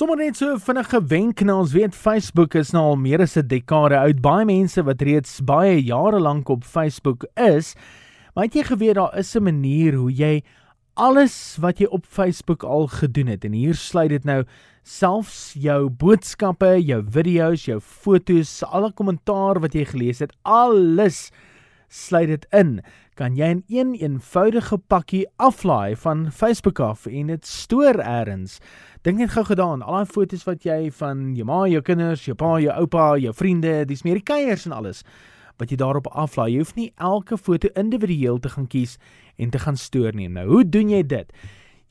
Sommige net so vinnige wenk na ons weet Facebook is nou al meer as 'n dekade oud. Baie mense wat reeds baie jare lank op Facebook is, maar het jy geweet daar is 'n manier hoe jy alles wat jy op Facebook al gedoen het en hier sluit dit nou selfs jou boodskappe, jou video's, jou foto's, alle kommentaar wat jy gelees het, alles sluit dit in. Kan jy in een eenvoudige pakkie aflaai van Facebook af en dit stoor eers. Dink net gou gedaan, al daai foto's wat jy van jou ma, jou kinders, jou pa, jou oupa, jou vriende, dis meer die kuiers en alles wat jy daarop aflaai. Jy hoef nie elke foto individueel te gaan kies en te gaan stoor nie. Nou, hoe doen jy dit?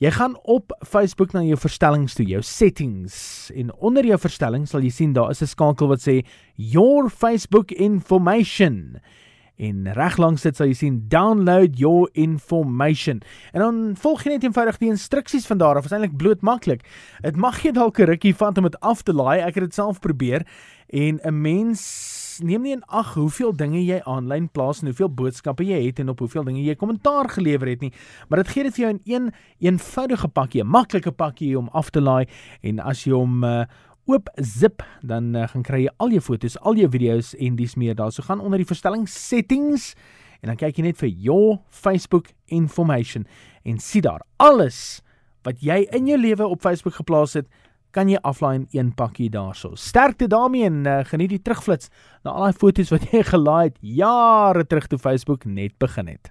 Jy gaan op Facebook na jou verstellings toe, jou settings en onder jou verstellings sal jy sien daar is 'n skakel wat sê your Facebook information en reg langs dit sal jy sien download your information. En dan volg jy net eenvoudig die instruksies van daar af is eintlik bloot maklik dit mag jy dalk 'n rukkie vat om dit af te laai. Ek het dit self probeer. En 'n mens neem nie in ag hoeveel dinge jy aanlyn plaas en hoeveel boodskappe jy het en op hoeveel dinge jy kommentaar gelewer het nie. Maar dit gee dit vir jou in een eenvoudige pakkie 'n maklike pakkie om af te laai. En as jy hom uh, oop zip dan uh, gaan kry jy al jou fotos, al jou video's en dis meer daar. So gaan onder die verstelling settings en dan kyk jy net vir your Facebook information en sien daar alles wat jy in jou lewe op Facebook geplaas het, kan jy aflaai in een pakkie daarso. Sterkte daarmee en uh, geniet die terugflits na al daai fotos wat jy gelaai het jare terug toe Facebook net begin het.